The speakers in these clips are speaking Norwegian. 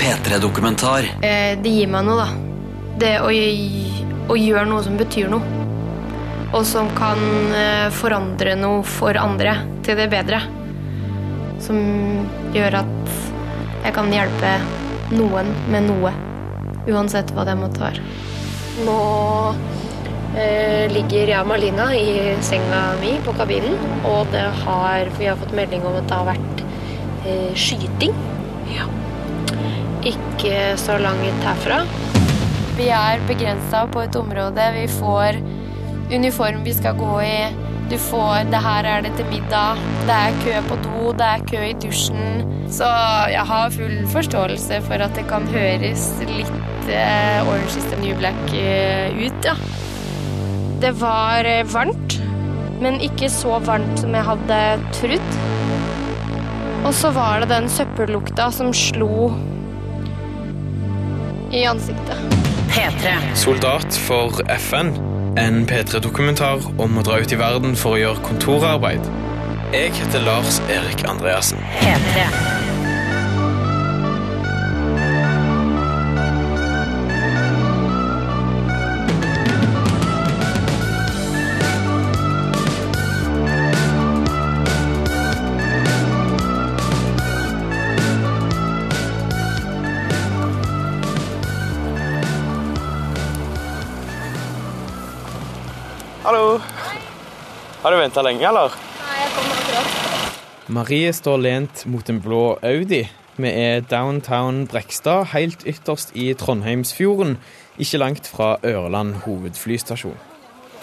P3-dokumentar. Eh, det gir meg noe, da. Det å, å gjøre noe som betyr noe. Og som kan eh, forandre noe for andre til det bedre. Som gjør at jeg kan hjelpe noen med noe. Uansett hva det måtte være. Nå eh, ligger jeg og Malina i senga mi på kabinen, og det har, vi har fått melding om at det har vært eh, skyting. Ja. Ikke så langt herfra. Vi er begrensa på et område. Vi får uniform vi skal gå i. Du får Det her er det til middag. Det er kø på do, det er kø i dusjen. Så jeg har full forståelse for at det kan høres litt eh, Orange is the New Black eh, ut, ja. Det var eh, varmt, men ikke så varmt som jeg hadde trodd. Og så var det den søppellukta som slo i ansiktet. P3. Soldat for FN. En P3-dokumentar om å dra ut i verden for å gjøre kontorarbeid. Jeg heter Lars Erik Andreassen. P3. Har du venta lenge, eller? Nei, jeg kom akkurat. Marie står lent mot en blå Audi. Vi er downtown Brekstad, helt ytterst i Trondheimsfjorden, ikke langt fra Ørland hovedflystasjon.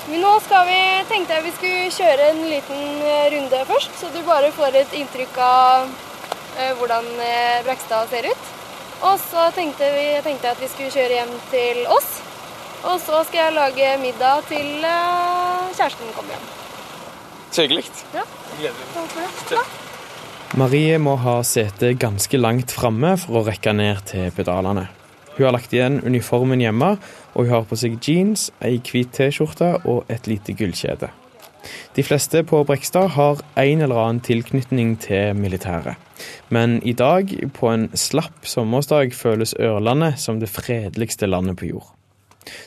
Men nå skal vi, tenkte jeg vi skulle kjøre en liten eh, runde først, så du bare får et inntrykk av eh, hvordan eh, Brekstad ser ut. Og så tenkte, vi, tenkte jeg at vi skulle kjøre hjem til oss. Og så skal jeg lage middag til kjæresten kommer hjem. Så hyggelig. Ja. Gleder meg. Marie må ha setet ganske langt framme for å rekke ned til pedalene. Hun har lagt igjen uniformen hjemme, og hun har på seg jeans, ei hvit T-skjorte og et lite gullkjede. De fleste på Brekstad har en eller annen tilknytning til militæret. Men i dag, på en slapp sommersdag, føles Ørlandet som det fredeligste landet på jord.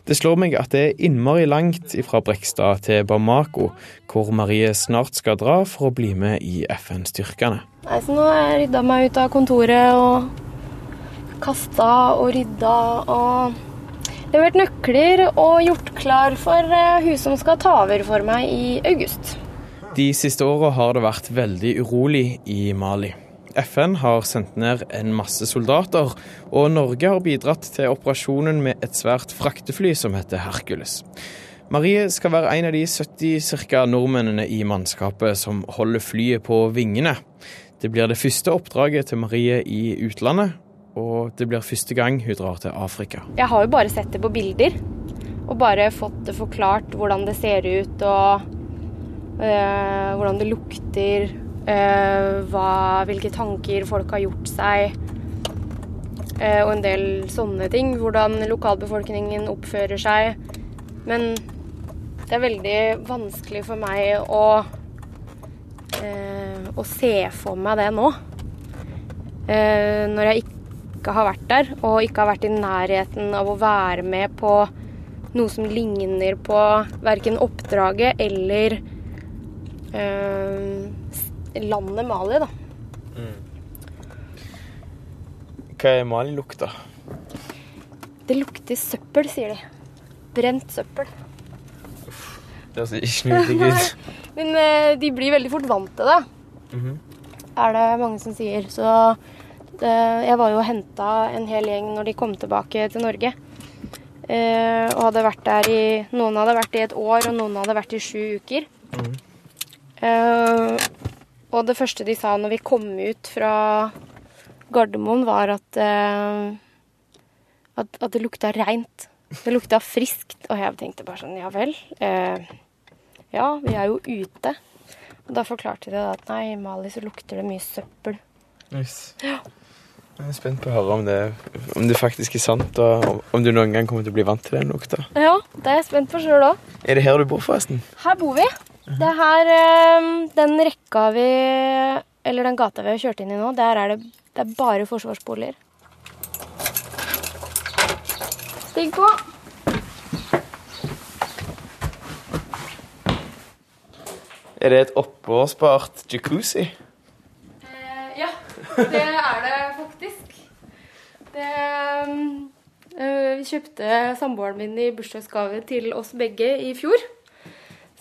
Det slår meg at det er innmari langt fra Brekstad til Bamako, hvor Marie snart skal dra for å bli med i FN-styrkene. Nei, så nå har jeg rydda meg ut av kontoret og kasta og rydda og levert nøkler og gjort klar for eh, hun som skal ta over for meg i august. De siste åra har det vært veldig urolig i Mali. FN har sendt ned en masse soldater, og Norge har bidratt til operasjonen med et svært fraktefly som heter Hercules. Marie skal være en av de 70 cirka nordmennene i mannskapet som holder flyet på vingene. Det blir det første oppdraget til Marie i utlandet, og det blir første gang hun drar til Afrika. Jeg har jo bare sett det på bilder, og bare fått det forklart hvordan det ser ut, og øh, hvordan det lukter, hva, hvilke tanker folk har gjort seg, øh, og en del sånne ting. Hvordan lokalbefolkningen oppfører seg. Men det er veldig vanskelig for meg å, øh, å se for meg det nå. Eh, når jeg ikke har vært der, og ikke har vært i nærheten av å være med på noe som ligner på verken oppdraget eller eh, landet Mali, da. Hva er Mali-lukta? Det lukter søppel, sier de. Brent søppel. Det høres ikke nydelig ut. Men eh, de blir veldig fort vant til det. Mhm. Er det mange som sier. Så det, jeg var jo og henta en hel gjeng når de kom tilbake til Norge. Eh, og hadde vært der i Noen hadde vært i et år, og noen hadde vært i sju uker. Eh, og det første de sa når vi kom ut fra Gardermoen, var at, eh, at, at det lukta reint. Det lukta friskt. Og jeg tenkte bare sånn, ja vel. Eh, ja, vi er jo ute. Og da forklarte de at nei, i Mali så lukter det mye søppel. Nice. Jeg er spent på å høre om det, om det faktisk er sant, og om- om du noen gang kommer til å bli vant til den lukta. Ja, det er jeg spent på sjøl òg. Er det her du bor, forresten? Her bor vi. Det er her eh, Den rekka vi Eller den gata vi har kjørt inn i nå, der er det, det er bare forsvarsboliger. Stig på. Er det et oppåspart jacuzzi? Eh, ja, det er det faktisk. Det øh, Vi kjøpte samboeren min i bursdagsgave til oss begge i fjor.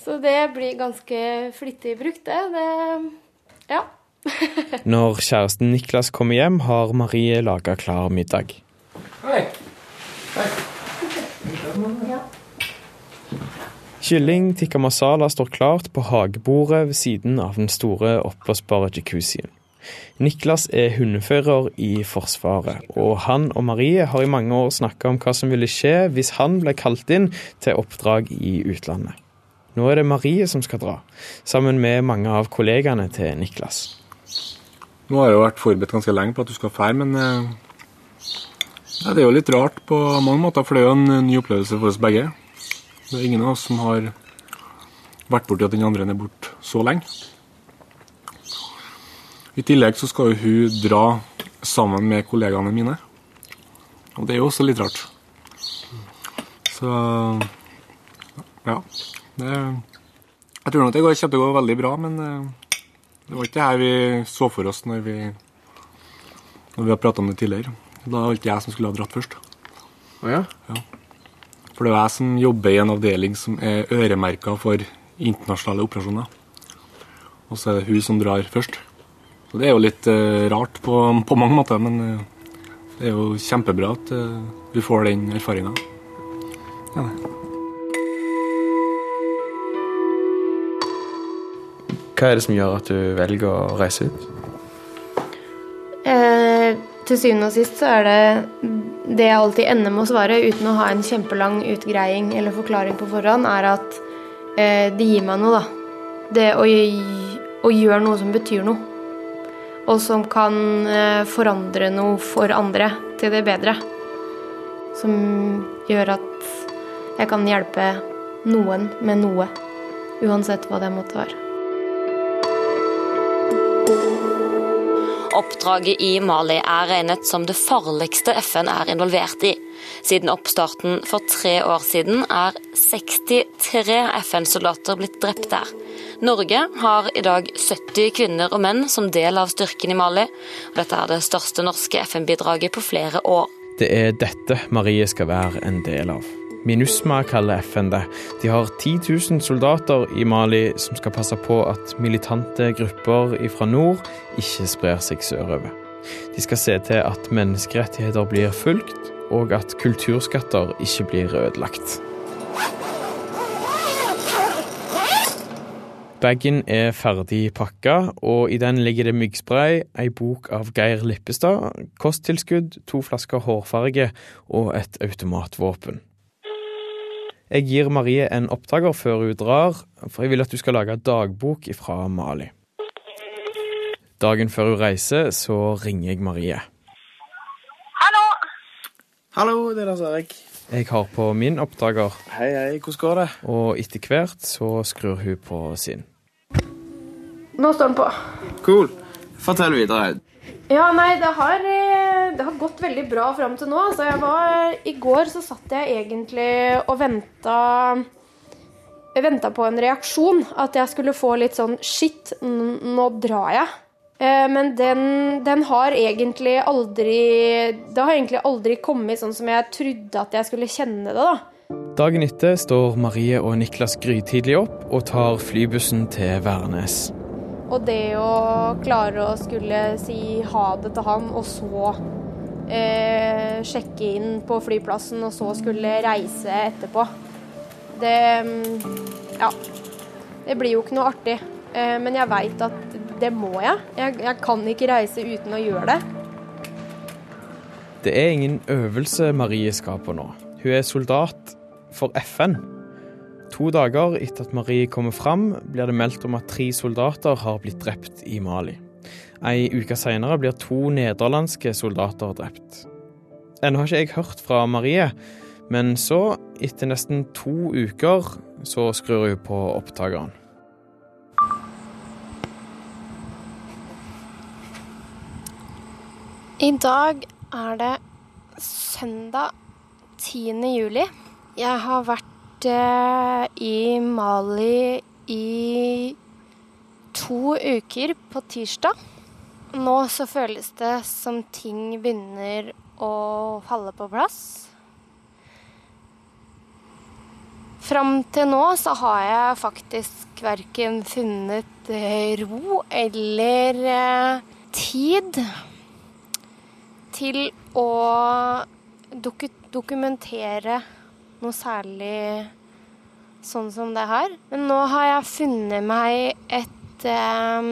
Så det blir ganske flittig brukt, det. det ja. Når kjæresten Niklas kommer hjem, har Marie laga klar middag. Hei. Kylling tikka masala står klart på hagebordet ved siden av den store oppblåsbare jacuzzien. Niklas er hundefører i Forsvaret, og han og Marie har i mange år snakka om hva som ville skje hvis han ble kalt inn til oppdrag i utlandet. Nå er det Marie som skal dra, sammen med mange av kollegaene til Niklas. Nå har jeg jo vært forberedt ganske lenge på at du skal fære, men eh, ja, det er jo litt rart på mange måter, for det er jo en ny opplevelse for oss begge. Det er ingen av oss som har vært borti at den andre er borte så lenge. I tillegg så skal jo hun dra sammen med kollegaene mine. Og det er jo også litt rart. Så ja. Det, jeg tror nok det går- kommer til å gå veldig bra, men eh, det var ikke det her vi så for oss når vi, når vi har prata om det tidligere. Da var det ikke jeg som skulle ha dratt først. Å ja? For det er jeg som jobber i en avdeling som er øremerka for internasjonale operasjoner. Og så er det hun som drar først. Så det er jo litt uh, rart på, på mange måter, men uh, det er jo kjempebra at uh, vi får den erfaringa. Ja, det. Hva er det som gjør at du velger å reise ut? Eh, til syvende og sist så er det det jeg alltid ender med å svare, uten å ha en kjempelang utgreiing eller forklaring på forhånd, er at eh, det gir meg noe, da. Det å, å gjøre noe som betyr noe. Og som kan eh, forandre noe for andre til det bedre. Som gjør at jeg kan hjelpe noen med noe. Uansett hva det måtte være. Oppdraget i Mali er regnet som det farligste FN er involvert i. Siden oppstarten for tre år siden er 63 FN-soldater blitt drept der. Norge har i dag 70 kvinner og menn som del av styrken i Mali. Dette er det største norske FN-bidraget på flere år. Det er dette Marie skal være en del av. MINUSMA kaller FN det. De har 10 000 soldater i Mali som skal passe på at militante grupper fra nord ikke sprer seg sørover. De skal se til at menneskerettigheter blir fulgt, og at kulturskatter ikke blir ødelagt. Bagen er ferdig pakka, og i den ligger det myggspray, ei bok av Geir Lippestad, kosttilskudd, to flasker hårfarge og et automatvåpen. Jeg gir Marie en oppdager før hun drar, for jeg vil at du skal lage dagbok fra Mali. Dagen før hun reiser, så ringer jeg Marie. Hallo! Hallo, det er Lars Erik. Jeg har på min oppdager. Hei, hei, hvordan går det? og etter hvert så skrur hun på sin. Nå står den på. Cool. Fortell videre. Ja, nei, det har, eh, det har gått veldig bra fram til nå. Altså, var, I går så satt jeg egentlig og venta venta på en reaksjon. At jeg skulle få litt sånn Shit, nå drar jeg. Eh, Men den, den har egentlig aldri Det har egentlig aldri kommet sånn som jeg trodde at jeg skulle kjenne det. da. Dagen etter står Marie og Niklas grytidlig opp og tar flybussen til Værnes. Og det å klare å skulle si ha det til han, og så eh, sjekke inn på flyplassen, og så skulle reise etterpå Det mm, Ja. Det blir jo ikke noe artig. Eh, men jeg veit at det må jeg. jeg. Jeg kan ikke reise uten å gjøre det. Det er ingen øvelse Marie skal på nå. Hun er soldat for FN. To dager etter at Marie kommer fram, blir det meldt om at tre soldater har blitt drept i Mali. Ei uke senere blir to nederlandske soldater drept. Ennå har ikke jeg hørt fra Marie, men så, etter nesten to uker, så skrur hun på opptakeren. I dag er det søndag 10. juli. Jeg har vært eh, i Mali i to uker på tirsdag. Nå så føles det som ting begynner å falle på plass. Fram til nå så har jeg faktisk verken funnet eh, ro eller eh, tid til å dok dokumentere noe særlig sånn som det her. Men nå har jeg funnet meg et eh,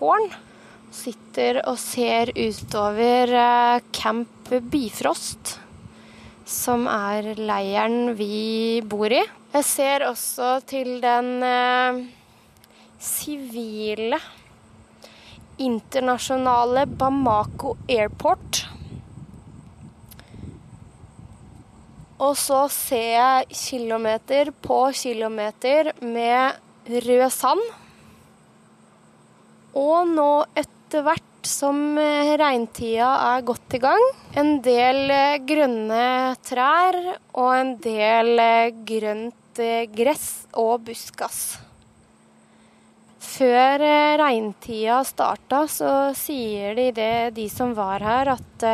vakttårn. Sitter og ser utover eh, Camp Bifrost, som er leiren vi bor i. Jeg ser også til den eh, sivile internasjonale Bamako Airport. Og så ser jeg kilometer på kilometer med rød sand. Og nå etter hvert som regntida er godt i gang, en del grønne trær og en del grønt gress og buskas. Før regntida starta, så sier de det, de som var her, at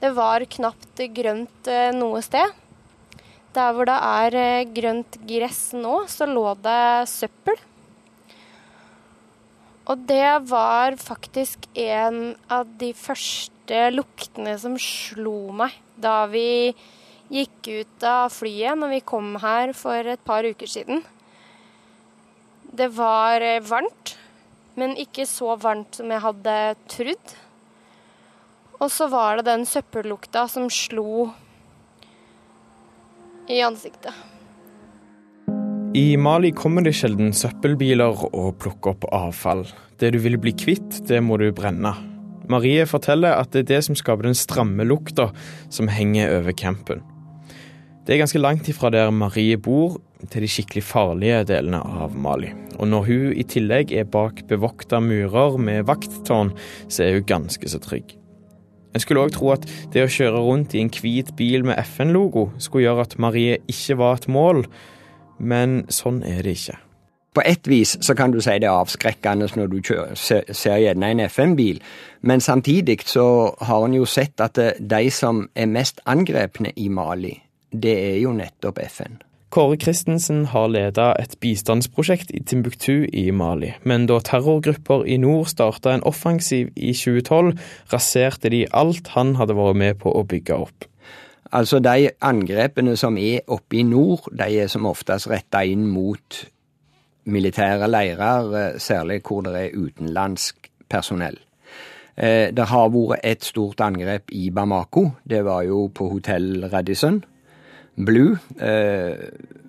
det var knapt grønt noe sted. Der hvor det er grønt gress nå, så lå det søppel. Og det var faktisk en av de første luktene som slo meg da vi gikk ut av flyet når vi kom her for et par uker siden. Det var varmt, men ikke så varmt som jeg hadde trodd. Og så var det den søppellukta som slo i ansiktet. I Mali kommer det sjelden søppelbiler og plukker opp avfall. Det du vil bli kvitt, det må du brenne. Marie forteller at det er det som skaper den stramme lukta som henger over campen. Det er ganske langt ifra der Marie bor, til de skikkelig farlige delene av Mali. Og når hun i tillegg er bak bevokta murer med vakttårn, så er hun ganske så trygg. En skulle òg tro at det å kjøre rundt i en hvit bil med FN-logo skulle gjøre at Marie ikke var et mål, men sånn er det ikke. På ett vis så kan du si det er avskrekkende når du kjører, ser gjerne en FN-bil, men samtidig så har en jo sett at de som er mest angrepne i Mali, det er jo nettopp FN. Kåre Christensen har leda et bistandsprosjekt i Timbuktu i Mali, men da terrorgrupper i nord starta en offensiv i 2012, raserte de alt han hadde vært med på å bygge opp. Altså, de angrepene som er oppe i nord, de er som oftest retta inn mot militære leirer, særlig hvor det er utenlandsk personell. Det har vært et stort angrep i Bamako. Det var jo på hotell Radisson. Blue eh,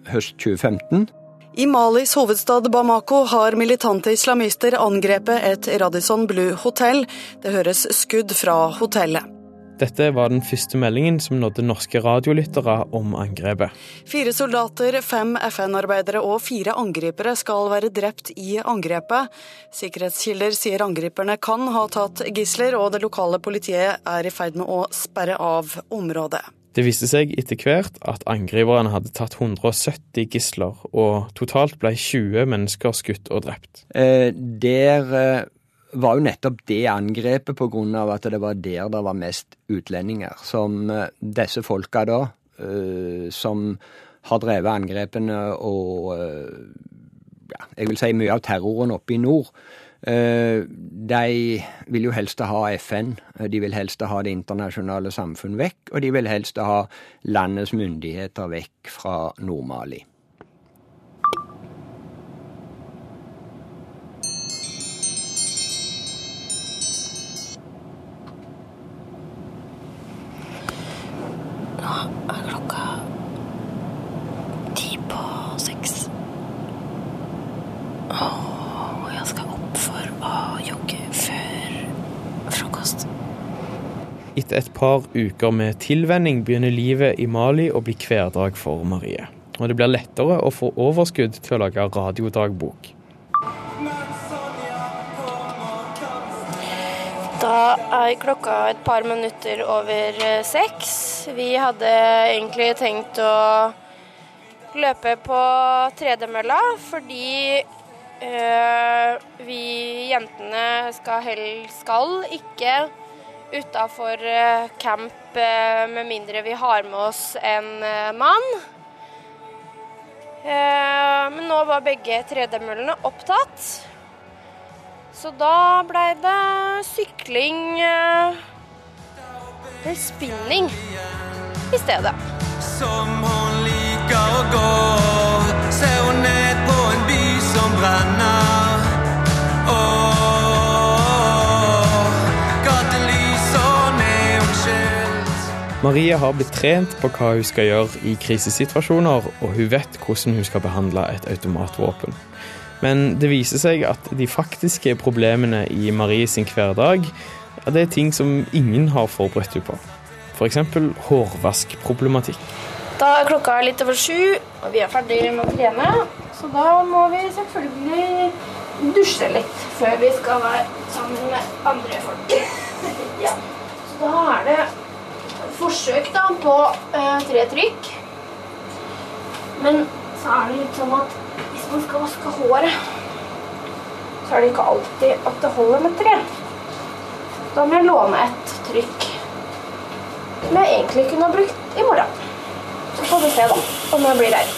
høst 2015. I Malis hovedstad Bamako har militante islamister angrepet et Radisson Blue-hotell. Det høres skudd fra hotellet. Dette var den første meldingen som nådde norske radiolyttere om angrepet. Fire soldater, fem FN-arbeidere og fire angripere skal være drept i angrepet. Sikkerhetskilder sier angriperne kan ha tatt gisler, og det lokale politiet er i ferd med å sperre av området. Det viste seg etter hvert at angriperne hadde tatt 170 gisler, og totalt ble 20 mennesker skutt og drept. Eh, der eh, var jo nettopp det angrepet på grunn av at det var der det var mest utlendinger. Som eh, disse folka da, eh, som har drevet angrepene og eh, ja, jeg vil si mye av terroren oppe i nord, de vil jo helst ha FN, de vil helst ha det internasjonale samfunn vekk, og de vil helst ha landets myndigheter vekk fra Nord-Mali. Nå er klokka ti på seks. Og jeg skal opp for å jogge før frokost. Etter et par uker med tilvenning begynner livet i Mali å bli hverdag for Marie. Og det blir lettere å få overskudd til å lage radiodagbok. Da er klokka et par minutter over eh, seks. Vi hadde egentlig tenkt å løpe på tredemølla fordi øh, vi jentene skal, hel- skal ikke utafor eh, camp eh, med mindre vi har med oss en mann. Men nå var begge tredemøllene opptatt. Så da blei det sykling Eller spinning i stedet. Som hun liker å gå. Ser hun ned på en by som brenner. Marie har blitt trent på hva hun skal gjøre i krisesituasjoner, og hun vet hvordan hun skal behandle et automatvåpen. Men det viser seg at de faktiske problemene i Marie sin hverdag ja, det er ting som ingen har forberedt henne på. F.eks. hårvaskproblematikk. Da er klokka litt over sju, og vi er ferdig med å trene. Så da må vi selvfølgelig dusje litt før vi skal være sammen med andre folk. ja. Så da er det forsøk da på eh, tre trykk. Men så er det litt sånn at hvis man skal vaske håret, så er det ikke alltid at det holder med tre. Da må jeg låne et trykk som jeg egentlig kunne ha brukt i morgen. Så får vi se da om jeg blir der.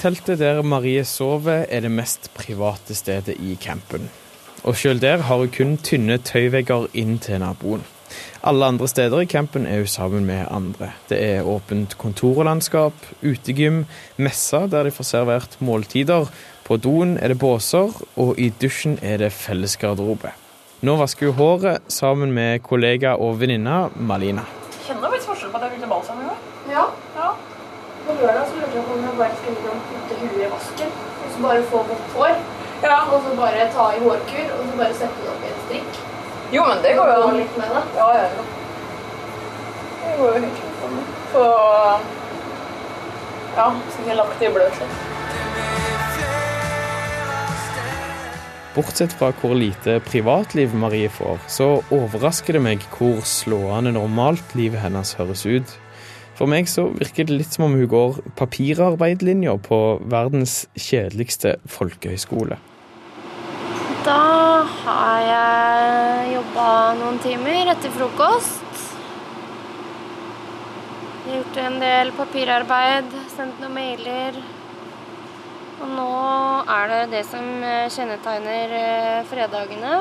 Teltet der Marie sover, er det mest private stedet i campen. Og sjøl der har hun kun tynne tøyvegger inn til naboen. Alle andre steder i campen er hun sammen med andre. Det er åpent kontorlandskap, utegym, messer der de får servert måltider. På doen er det båser, og i dusjen er det fellesgarderobe. Nå vasker hun håret sammen med kollega og venninna Malina. Kjenner du litt forskjell på at jeg ville balsam i går? Ja. På lørdag så lurte jeg på om jeg bare skulle putte huet i vasken, og så bare få vått hår. Og så bare ta i hårkur, og så bare sette det opp i en strikk. Jo, men det går jo an. litt med det. Ja, ja, ja. Det går jo helt fint. Så ja, så jeg lagt det i bløt. Bortsett fra hvor lite privatliv Marie får, så overrasker det meg hvor slående normalt livet hennes høres ut. For meg så virker det litt som om hun går papirarbeidlinja på verdens kjedeligste folkehøyskole. Da har jeg jobba noen timer etter frokost. Gjort en del papirarbeid, sendt noen mailer. Og nå er det det som eh, kjennetegner eh, fredagene.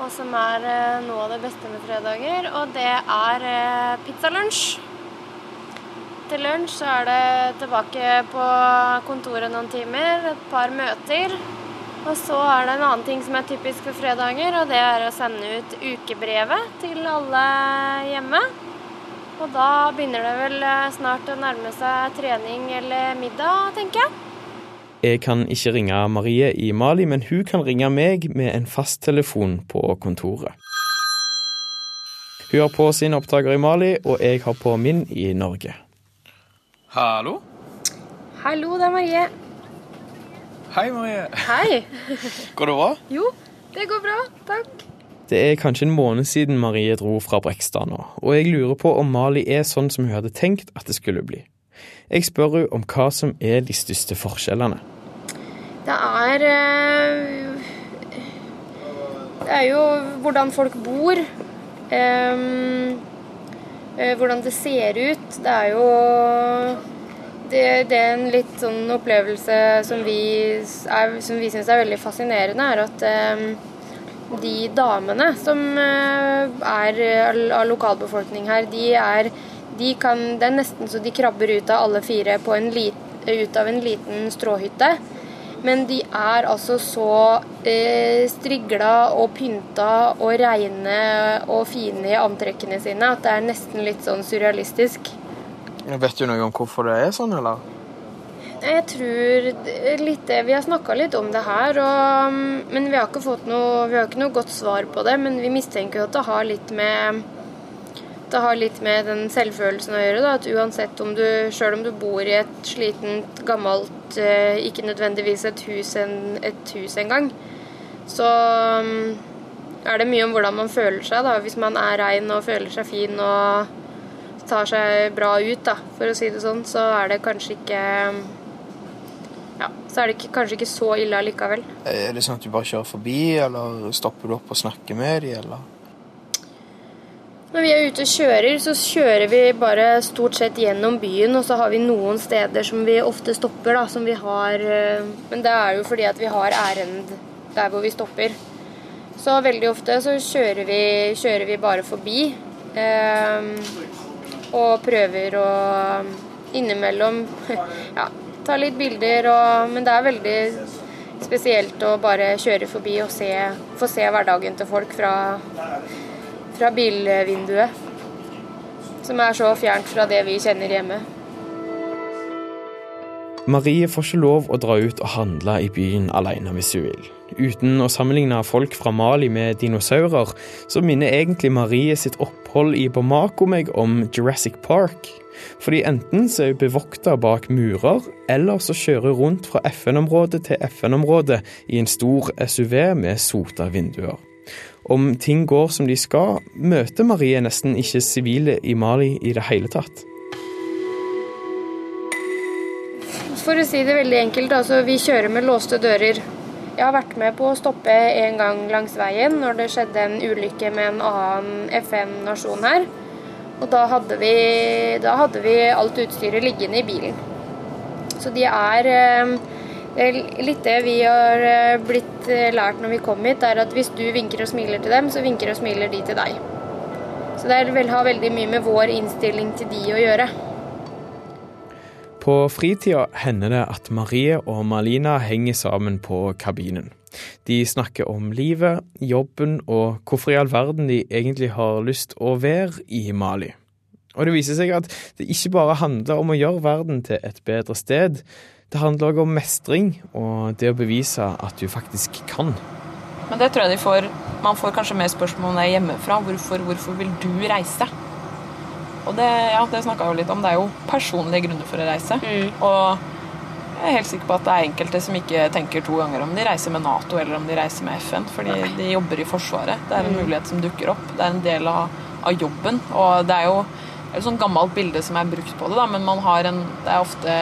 Og som er eh, noe av det beste med fredager, og det er pizzalunsj. Til lunsj så er det tilbake på kontoret noen timer, et par møter. Og så er det en annen ting som er typisk for fredager, og det er å sende ut ukebrevet til alle hjemme. Og da begynner det vel snart å nærme seg trening eller middag, tenker jeg. Jeg kan ikke ringe Marie i Mali, men hun kan ringe meg med en fasttelefon på kontoret. Hun har på sin opptaker i Mali, og jeg har på min i Norge. Hallo? Hallo, det er Marie. Hei, Marie. Hei. Går det bra? Jo, det går bra. Takk. Det er kanskje en måned siden Marie dro fra Brekstad nå, og jeg lurer på om Mali er sånn som hun hadde tenkt at det skulle bli. Jeg spør henne om hva som er de største forskjellene. Det er eh, Det er jo hvordan folk bor. Ehm, eh, hvordan det ser ut. Det er jo det, det er en litt sånn opplevelse som vi, er, vi syns er veldig fascinerende, er at ehm, de damene som eh, er av lokalbefolkning her, de er, de kan, det er nesten så de krabber ut av alle fire på en lit, ut av en liten stråhytte. Men de er altså så eh, strigla og pynta og reine og fine i antrekkene sine at det er nesten litt sånn surrealistisk. Vet du noe om hvorfor det er sånn, eller? Jeg tror litt Vi har snakka litt om det her, og, men vi har ikke fått noe Vi har ikke noe godt svar på det. Men vi mistenker jo at det har litt med det har litt med den selvfølelsen å gjøre. Da, at uansett om du Sjøl om du bor i et slitent, gammelt eh, Ikke nødvendigvis et hus, en, et hus engang, så mm, er det mye om hvordan man føler seg. da. Hvis man er rein og føler seg fin og tar seg bra ut, da, for å si det sånn, så er det kanskje ikke ja, så er det ikke, kanskje ikke så ille allikevel. Er det sånn at du bare kjører forbi, eller stopper du opp og snakker med dem, eller? Når vi er ute og kjører, så kjører vi bare stort sett gjennom byen, og så har vi noen steder som vi ofte stopper, da, som vi har eh, Men det er jo fordi at vi har ærend der hvor vi stopper. Så veldig ofte så kjører vi, kjører vi bare forbi. Eh, og prøver å innimellom ja, ta litt bilder og Men det er veldig spesielt å bare kjøre forbi og se, få se hverdagen til folk fra, fra bilvinduet. Som er så fjernt fra det vi kjenner hjemme. Marie får ikke lov å dra ut og handle i byen alene hvis hun vil. Uten å sammenligne folk fra Mali med dinosaurer, så minner egentlig Marie sitt opphold i Bamako meg om Jurassic Park. Fordi enten så er hun bevokta bak murer, eller så kjører hun rundt fra FN-område til FN-område i en stor SUV med sota vinduer. Om ting går som de skal, møter Marie nesten ikke sivile i Mali i det hele tatt. For å si det veldig enkelt, altså vi kjører med låste dører. Jeg har vært med på å stoppe en gang langs veien når det skjedde en ulykke med en annen FN-nasjon her. Og da hadde, vi, da hadde vi alt utstyret liggende i bilen. Så de er eh, Litt det vi har eh, blitt eh, lært når vi kom hit, er at hvis du vinker og smiler til dem, så vinker og smiler de til deg. Så det vil ha veldig mye med vår innstilling til de å gjøre. På fritida hender det at Marie og Malina henger sammen på kabinen. De snakker om livet, jobben og hvorfor i all verden de egentlig har lyst å være i Mali. Og det viser seg at det ikke bare handler om å gjøre verden til et bedre sted. Det handler òg om mestring og det å bevise at du faktisk kan. Men det tror jeg de får Man får kanskje mer spørsmål om det hjemmefra. Hvorfor, hvorfor vil du reise? Og det, ja, det snakka jeg jo litt om. Det er jo personlige grunner for å reise. Og jeg er helt sikker på at det er enkelte som ikke tenker to ganger om de reiser med Nato eller om de reiser med FN, fordi de jobber i Forsvaret. Det er en Mm. mulighet som dukker opp. Det er en del av, av jobben. Og det er jo et sånt gammelt bilde som er brukt på det, da, men man har en, det er ofte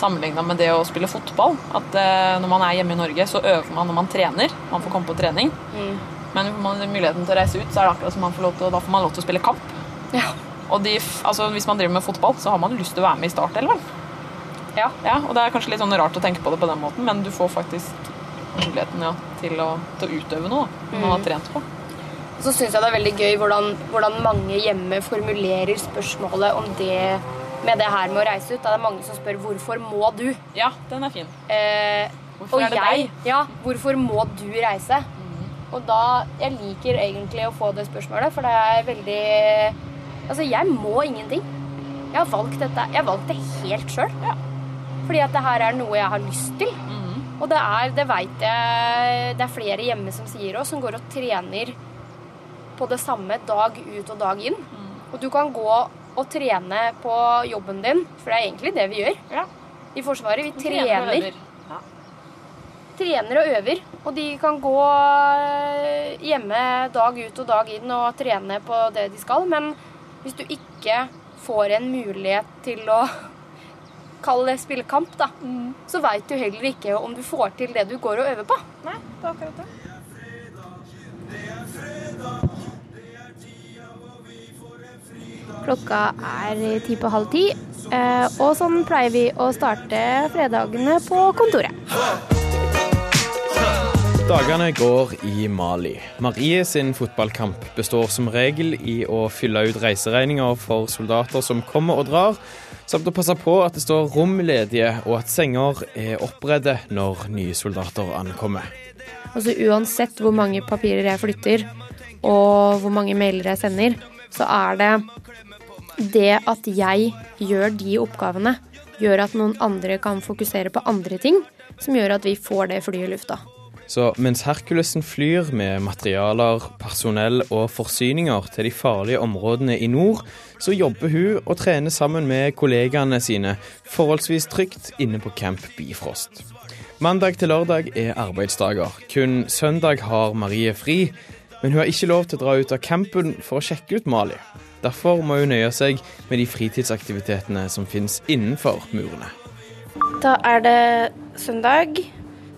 sammenligna med det å spille fotball. At eh, når man er hjemme i Norge, så øver man når man trener. Man får komme på trening. Mm. Men får man muligheten til å reise ut, så er det akkurat som man får lov til, da får man lov til å spille kamp. Og de, altså, hvis man driver med fotball, så har man lyst til å være med i startelveren. Ja. og det er kanskje litt sånn rart å tenke på det på den måten, men du får faktisk muligheten ja, til, å, til å utøve noe da, man har Mm. trent på. Så syns jeg det er veldig gøy hvordan, hvordan mange hjemme formulerer spørsmålet om det med det her med å reise ut. Da det er mange som spør 'hvorfor må du'? Ja, den er fin. Eh, Hvorfor og er det jeg, deg? Ja, hvorfor må du reise? Og da Jeg liker egentlig å få det spørsmålet, for det er veldig Altså, jeg må ingenting. Jeg har valgt dette. Jeg har valgt det helt sjøl. Fordi at det her er noe jeg har lyst til. Og det er, det veit jeg Det er flere hjemme som sier òg, som går og trener på det samme dag ut og dag inn. Og du kan gå og trene på jobben din, for det er egentlig det vi gjør i Forsvaret. Vi trener. Trener og øver. Og de kan gå eh, hjemme dag ut og dag inn og trene på det de skal. Men hvis du ikke får en mulighet til å kalle det spille kamp, da, så veit du heller ikke om du får til det du går og øver på. Nei, det er akkurat det. Klokka er ti på halv ti, eh, og sånn pleier vi å starte fredagene på kontoret. Dagene går i Mali. Marie sin fotballkamp består som regel i å fylle ut reiseregninger for soldater som kommer og drar, samt å passe på at det står rom ledige og at senger er oppredde når nye soldater ankommer. Altså Uansett hvor mange papirer jeg flytter, og hvor mange mailer jeg sender, så er det det at jeg gjør de oppgavene, gjør at noen andre kan fokusere på andre ting, som gjør at vi får det flyet i lufta. Så mens Herkulesen flyr med materialer, personell og forsyninger til de farlige områdene i nord, så jobber hun og trener sammen med kollegaene sine forholdsvis trygt inne på Camp Bifrost. Mandag til lørdag er arbeidsdager. Kun søndag har Marie fri. Men hun har ikke lov til å dra ut av campen for å sjekke ut Mali. Derfor må hun nøye seg med de fritidsaktivitetene som finnes innenfor murene. Da er det søndag.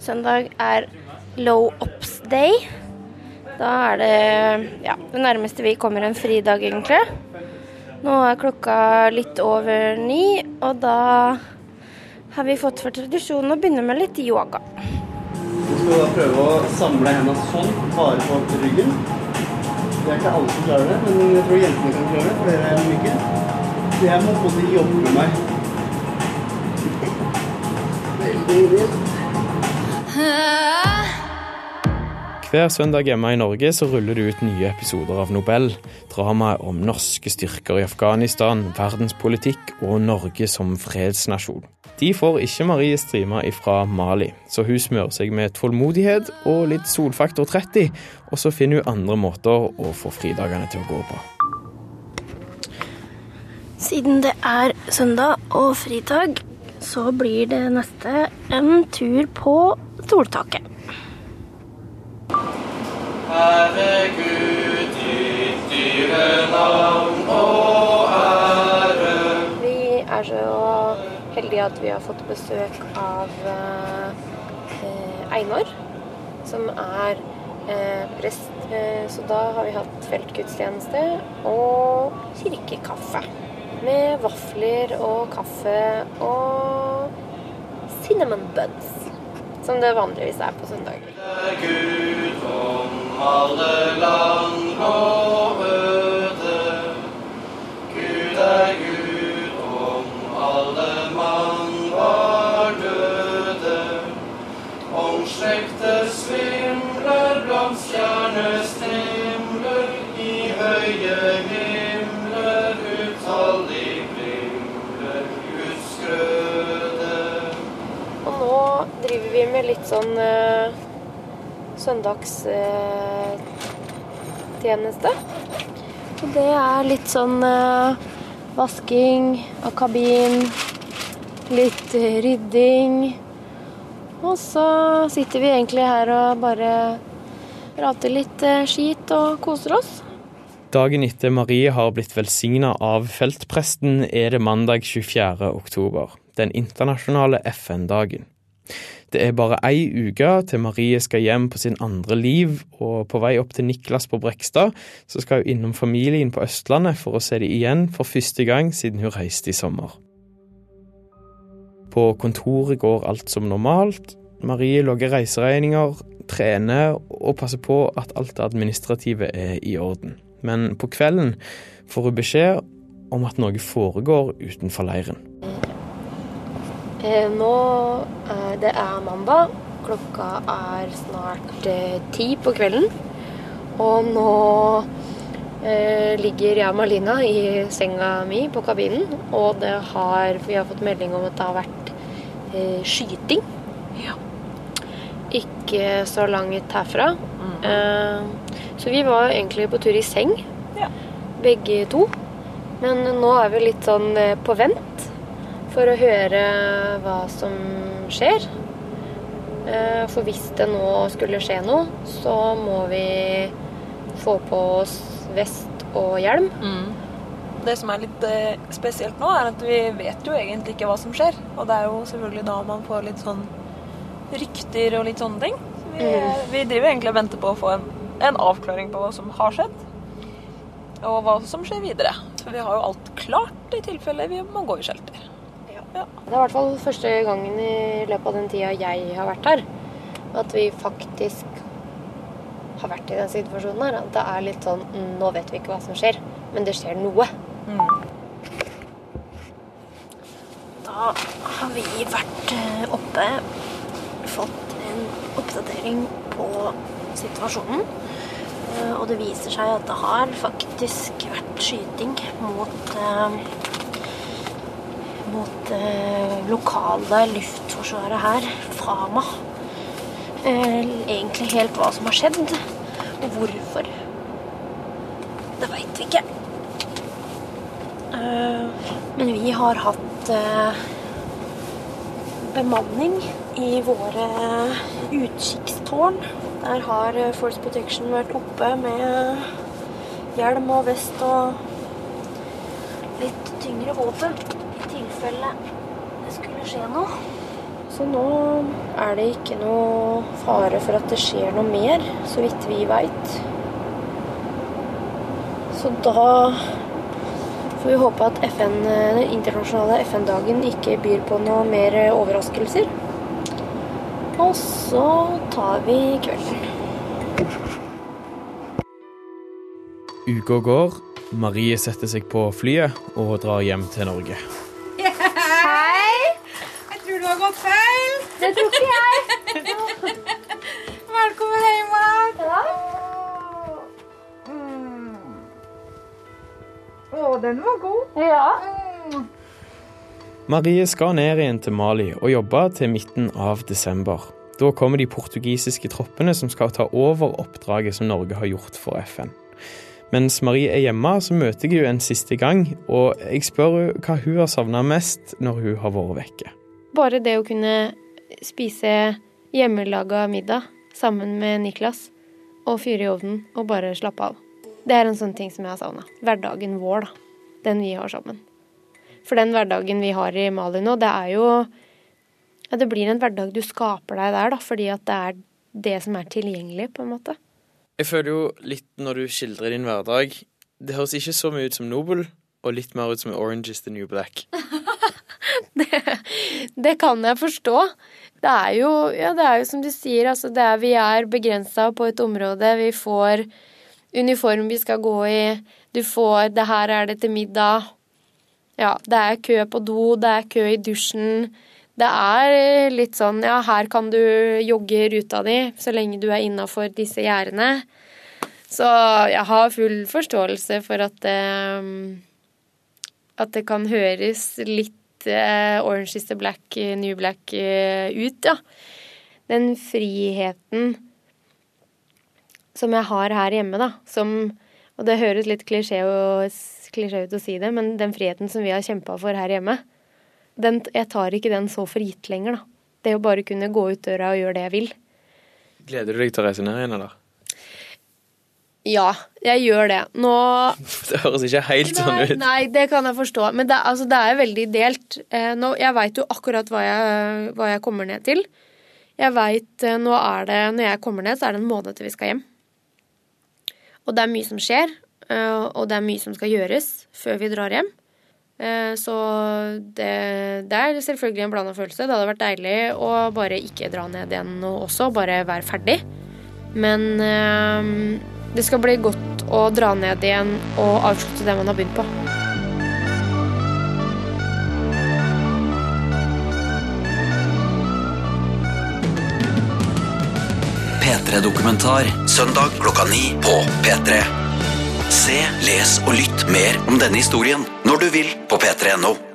Søndag er low ops day. Da er det ja, det nærmeste vi kommer en fridag, egentlig. Nå er klokka litt over ni, og da har vi fått for tradisjon å begynne med litt yoga. Så skal du da prøve å samle hendene sånn, bare på ryggen. Det er ikke alle som klarer det, men jeg tror jentene kan klare det, for dere er myke. Så jeg må få måte jobbe med meg. Hver søndag hjemme i Norge så ruller det ut nye episoder av Nobel. Dramaet om norske styrker i Afghanistan, verdenspolitikk og Norge som fredsnasjon. De får ikke Marie Strima ifra Mali, så hun smører seg med tålmodighet og litt solfaktor 30, og så finner hun andre måter å få fridagene til å gå på. Siden det er søndag og fridag, så blir det neste en tur på soltaket. Herre Gud, ditt dyre navn at vi har fått besøk av eh, Einar, som er eh, prest. Eh, så da har vi hatt feltgudstjeneste og kirkekaffe. Med vafler og kaffe og cinnamon buds. Som det vanligvis er på søndager. Gud om alle land og øde. Gud er Gud driver vi med litt sånn uh, søndagstjeneste. og det er litt sånn uh, vasking av kabin, litt eh, rydding. Og så sitter vi egentlig her og bare prater litt eh, skit og koser oss. Dagen etter Marie har blitt velsigna av feltpresten, er det mandag 24. oktober, den internasjonale FN-dagen. Det er bare ei uke til Marie skal hjem på sin andre liv, og på vei opp til Niklas på Brekstad så skal hun innom familien på Østlandet for å se dem igjen for første gang siden hun reiste i sommer. På kontoret går alt som normalt. Marie logger reiseregninger, trener og passer på at alt det administrative er i orden. Men på kvelden får hun beskjed om at noe foregår utenfor leiren. Eh, nå er det er mandag. Klokka er snart eh, ti på kvelden. Og nå eh, ligger jeg og Malina i senga mi på kabinen. Og det har, vi har fått melding om at det har vært eh, skyting. Ikke så langt herfra. Eh, så vi var egentlig på tur i seng, begge to. Men nå er vi litt sånn eh, på vent for å høre hva som skjer. Eh, For hvis det nå skulle skje noe, så må vi få på oss vest og hjelm. Det som er litt eh, spesielt nå, er at vi vet jo egentlig ikke hva som skjer. Og det er jo selvfølgelig da man får litt sånn rykter og litt sånne ting. Så vi, Mm. vi driver egentlig og venter på å få en, en avklaring på hva som har skjedd. Og hva som skjer videre. For vi har jo alt klart i tilfelle vi må gå i shelter. Det er i hvert fall første gangen i løpet av den tida jeg har vært her, at vi faktisk har vært i den situasjonen her. At det er litt sånn mm, Nå vet vi ikke hva som skjer, men det skjer noe. Da har vi vært eh, oppe, fått en oppdatering på situasjonen. Eh, Og det viser seg at det har faktisk vært skyting mot eh, mot eh, lokale luftforsvaret her, Fama. Eh, egentlig helt hva som har skjedd, og hvorfor. Det veit vi ikke. Eh, men vi har hatt eh, bemanning i våre utkikkstårn. Der har eh, Force Protection vært oppe med hjelm og vest og litt tyngre våpen tilfelle det skulle skje noe. Så nå er det ikke noe fare for at det skjer noe mer, så vidt vi veit. Så da får vi håpe at FN, den internasjonale FN-dagen ikke byr på noe mer overraskelser. Og så tar vi kvelden. Uka går. Marie setter seg på flyet og drar hjem til Norge. Det tror ikke jeg. Velkommen hjem igjen. Å, den var god. Ja. Marie skal ned igjen til Mali og jobbe til midten av desember. Da kommer de portugisiske troppene som skal ta over oppdraget som Norge har gjort for FN. Mens Marie er hjemme, så møter jeg henne en siste gang, og jeg spør henne hva hun har savna mest når hun har vært vekke. Bare det å kunne spise hjemmelaga middag sammen med Niklas og fyre i ovnen og bare slappe av. Det er en sånn ting som jeg har savna. Hverdagen vår, da. Den vi har sammen. For den hverdagen vi har i Mali nå, det er jo ja, Det blir en hverdag du skaper deg der, da, fordi at det er det som er tilgjengelig, på en måte. Jeg føler jo litt når du skildrer din hverdag Det høres ikke så mye ut som Nobel, og litt mer ut som Orange is the New Black. Det kan jeg forstå. Det er jo, ja, det er jo som du sier, altså det er, vi er begrensa på et område. Vi får uniform vi skal gå i. Du får 'det her er det til middag'. Ja, det er kø på do, det er kø i dusjen. Det er litt sånn ja, her kan du jogge ruta di så lenge du er innafor disse gjerdene. Så jeg har full forståelse for at det, at det kan høres litt eh, Orange is the Black, eh, New Black eh, ut, ja. Den friheten som jeg har her hjemme, da, som Og det høres litt klisjé, og, klisjé ut å si det, men den friheten som vi har kjempa for her hjemme, den, jeg tar ikke den så for gitt lenger, da. Det å bare kunne gå ut døra og gjøre det jeg vil. Gleder du deg til å reise ned igjen, eller? Ja, jeg gjør det. Nå Det høres ikke helt sånn ut. nei, det kan jeg forstå. Men det, altså, det er veldig delt. Eh, nå, jeg veit jo akkurat hva jeg, hva jeg kommer ned til. Jeg veit eh, nå er det Når jeg kommer ned, så er det en måned til vi skal hjem. Og det er mye som skjer, eh, og det er mye som skal gjøres før vi drar hjem. Så det, det er selvfølgelig en blanda følelse. Det hadde vært deilig å bare ikke dra ned igjen nå også, bare være ferdig. Men det skal bli godt å dra ned igjen og avslutte det man har begynt på. P3-dokumentar søndag klokka ni på P3. Se, les og lytt mer om denne historien når du vil på p3.no.